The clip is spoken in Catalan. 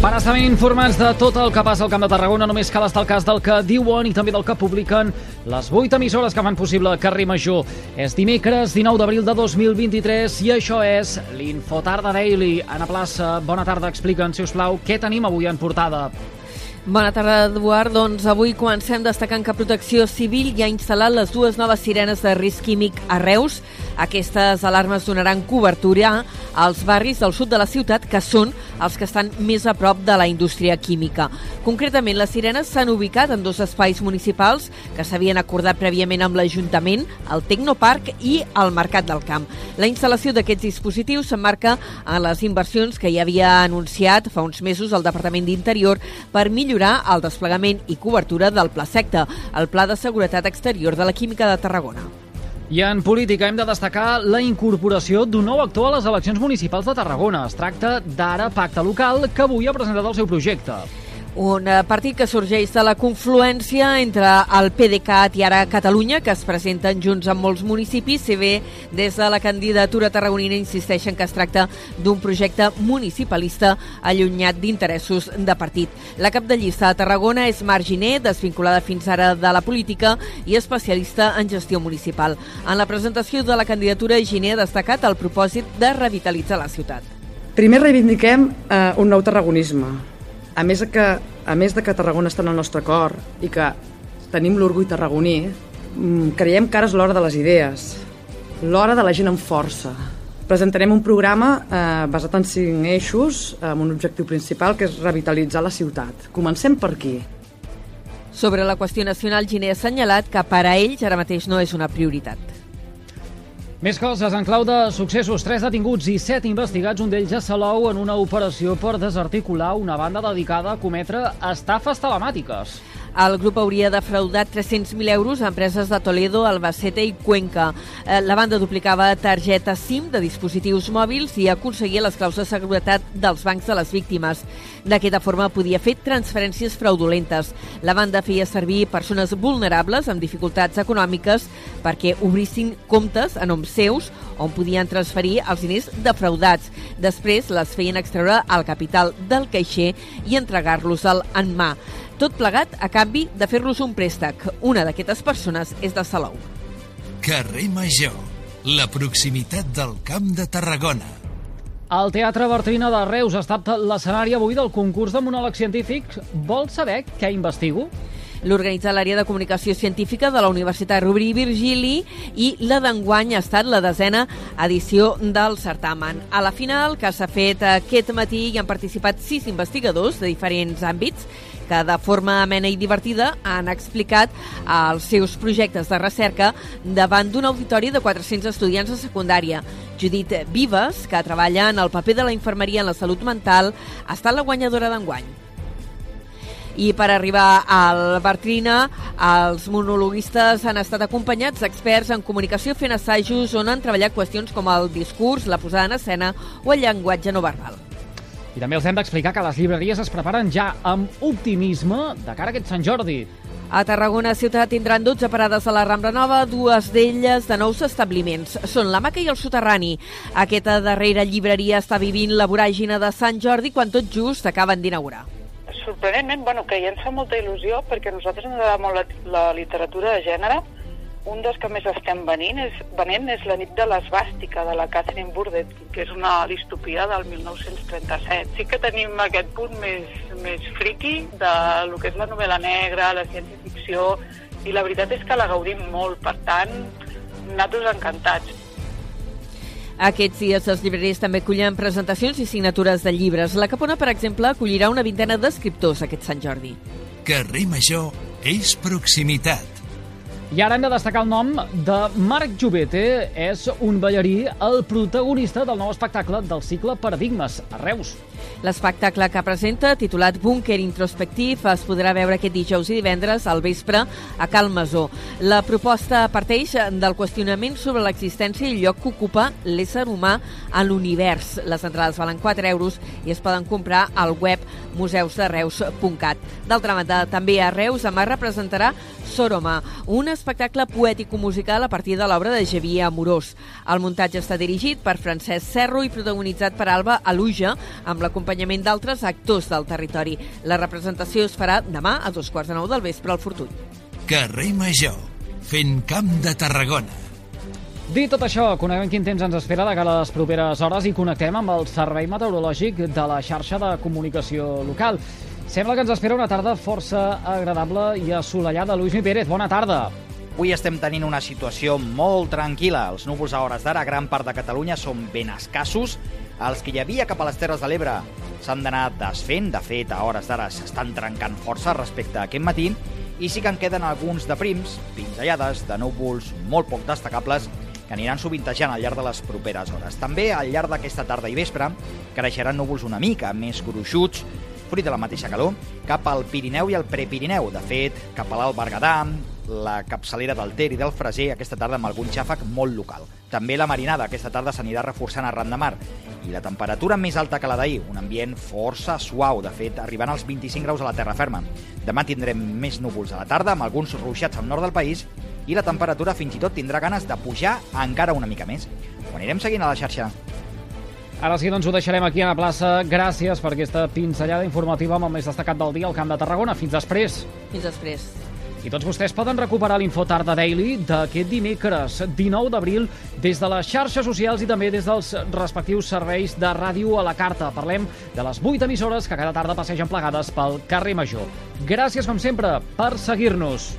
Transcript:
Abastament informats de tot el que passa al Camp de Tarragona, només cal estar al cas del que diuen i també del que publiquen les 8 emissores que fan possible Carrer Major. És dimecres 19 d'abril de 2023 i això és l'Infotarda Daily. Anna Plaça, bona tarda, explica'n, si us plau, què tenim avui en portada. Bona tarda, Eduard. Doncs avui comencem destacant que Protecció Civil ja ha instal·lat les dues noves sirenes de risc químic a Reus. Aquestes alarmes donaran cobertura als barris del sud de la ciutat, que són els que estan més a prop de la indústria química. Concretament, les sirenes s'han ubicat en dos espais municipals que s'havien acordat prèviament amb l'Ajuntament, el Tecnoparc i el Mercat del Camp. La instal·lació d'aquests dispositius s'emmarca en les inversions que hi havia anunciat fa uns mesos el Departament d'Interior per millorar el desplegament i cobertura del Pla Secta, el Pla de Seguretat Exterior de la Química de Tarragona. I en política hem de destacar la incorporació d'un nou actor a les eleccions municipals de Tarragona. Es tracta d'Ara Pacte Local, que avui ha presentat el seu projecte. Un eh, partit que sorgeix de la confluència entre el PDeCAT i ara Catalunya, que es presenten junts en molts municipis, si bé des de la candidatura tarragonina insisteixen que es tracta d'un projecte municipalista allunyat d'interessos de partit. La cap de llista de Tarragona és Marginer, desvinculada fins ara de la política i especialista en gestió municipal. En la presentació de la candidatura, Giner ha destacat el propòsit de revitalitzar la ciutat. Primer reivindiquem eh, un nou tarragonisme, a més, que, a més de que Tarragona està en el nostre cor i que tenim l'orgull tarragoní, mm, creiem que ara és l'hora de les idees, l'hora de la gent amb força. Presentarem un programa eh, basat en cinc eixos amb un objectiu principal que és revitalitzar la ciutat. Comencem per aquí. Sobre la qüestió nacional, Giner ha assenyalat que per a ells ara mateix no és una prioritat. Més coses en clau de successos. Tres detinguts i set investigats, un d'ells a Salou, en una operació per desarticular una banda dedicada a cometre estafes telemàtiques. El grup hauria defraudat 300.000 euros a empreses de Toledo, Albacete i Cuenca. Eh, la banda duplicava targetes SIM de dispositius mòbils i aconseguia les claus de seguretat dels bancs de les víctimes. D'aquesta forma podia fer transferències fraudulentes. La banda feia servir persones vulnerables amb dificultats econòmiques perquè obrissin comptes a noms seus on podien transferir els diners defraudats. Després les feien extreure al capital del caixer i entregar-los-el en mà. Tot plegat a canvi de fer-los un préstec. Una d'aquestes persones és de Salou. Carrer Major, la proximitat del Camp de Tarragona. El Teatre Bertrina de Reus ha estat l'escenari avui del concurs de monòleg científic. Vol saber què investigo? L'organitza l'àrea de comunicació científica de la Universitat Rovira i Virgili i la d'enguany ha estat la desena edició del certamen. A la final, que s'ha fet aquest matí, hi han participat sis investigadors de diferents àmbits que de forma amena i divertida han explicat els seus projectes de recerca davant d'un auditori de 400 estudiants de secundària. Judit Vives, que treballa en el paper de la infermeria en la salut mental, ha estat la guanyadora d'enguany. I per arribar al Bartrina, els monologuistes han estat acompanyats d'experts en comunicació fent assajos on han treballat qüestions com el discurs, la posada en escena o el llenguatge no verbal. I també els hem d'explicar que les llibreries es preparen ja amb optimisme de cara a aquest Sant Jordi. A Tarragona ciutat tindran 12 parades a la Rambla Nova, dues d'elles de nous establiments. Són la Maca i el Soterrani. Aquesta darrera llibreria està vivint la voràgina de Sant Jordi quan tot just acaben d'inaugurar sorprenentment, bueno, que ja ens fa molta il·lusió perquè a nosaltres ens agrada molt la, la literatura de gènere. Un dels que més estem venint és, venent és La nit de l'esbàstica, de la Catherine Burdett, que és una distopia del 1937. Sí que tenim aquest punt més, més friqui de lo que és la novel·la negra, la ciència-ficció, i la veritat és que la gaudim molt. Per tant, nosaltres encantats. Aquests dies les llibreries també acullen presentacions i signatures de llibres. La Capona, per exemple, acollirà una vintena d'escriptors aquest Sant Jordi. Carrer Major és proximitat. I ara hem de destacar el nom de Marc Jovete. És un ballarí, el protagonista del nou espectacle del cicle Paradigmes, a Reus. L'espectacle que presenta, titulat Búnquer Introspectiv, es podrà veure aquest dijous i divendres al vespre a Cal Masó. La proposta parteix del qüestionament sobre l'existència i el lloc que ocupa l'ésser humà a l'univers. Les entrades valen 4 euros i es poden comprar al web museusdereus.cat. D'altra banda, també a Reus demà representarà Soroma, un espectacle poètico-musical a partir de l'obra de Xavier Amorós. El muntatge està dirigit per Francesc Serro i protagonitzat per Alba Aluja, amb l'acompanyament d'altres actors del territori. La representació es farà demà a dos quarts de nou del vespre al Fortuny. Carrer Major, fent camp de Tarragona. Dit tot això, coneguem quin temps ens espera de cara a les properes hores i connectem amb el Servei Meteorològic de la xarxa de comunicació local. Sembla que ens espera una tarda força agradable i assolellada. Lluís Mi Pérez, bona tarda. Avui estem tenint una situació molt tranquil·la. Els núvols a hores d'ara gran part de Catalunya són ben escassos. Els que hi havia cap a les Terres de l'Ebre s'han d'anar desfent. De fet, a hores d'ara s'estan trencant força respecte a aquest matí. I sí que en queden alguns de prims, pinzellades, de núvols molt poc destacables que aniran sovintejant al llarg de les properes hores. També al llarg d'aquesta tarda i vespre creixeran núvols una mica més gruixuts, fruit de la mateixa calor, cap al Pirineu i al Prepirineu. De fet, cap a l'Alt Berguedà, la capçalera del Ter i del Freser aquesta tarda amb algun xàfec molt local. També la marinada aquesta tarda s'anirà reforçant arran de mar. I la temperatura més alta que la d'ahir, un ambient força suau, de fet, arribant als 25 graus a la terra ferma. Demà tindrem més núvols a la tarda, amb alguns ruixats al nord del país, i la temperatura fins i tot tindrà ganes de pujar encara una mica més. Ho anirem seguint a la xarxa. Ara sí, doncs ho deixarem aquí a la plaça. Gràcies per aquesta pinzellada informativa amb el més destacat del dia al Camp de Tarragona. Fins després. Fins després. I tots vostès poden recuperar l'Info Tarda Daily d'aquest dimecres 19 d'abril des de les xarxes socials i també des dels respectius serveis de ràdio a la carta. Parlem de les 8 emissores que cada tarda passegen plegades pel carrer Major. Gràcies, com sempre, per seguir-nos.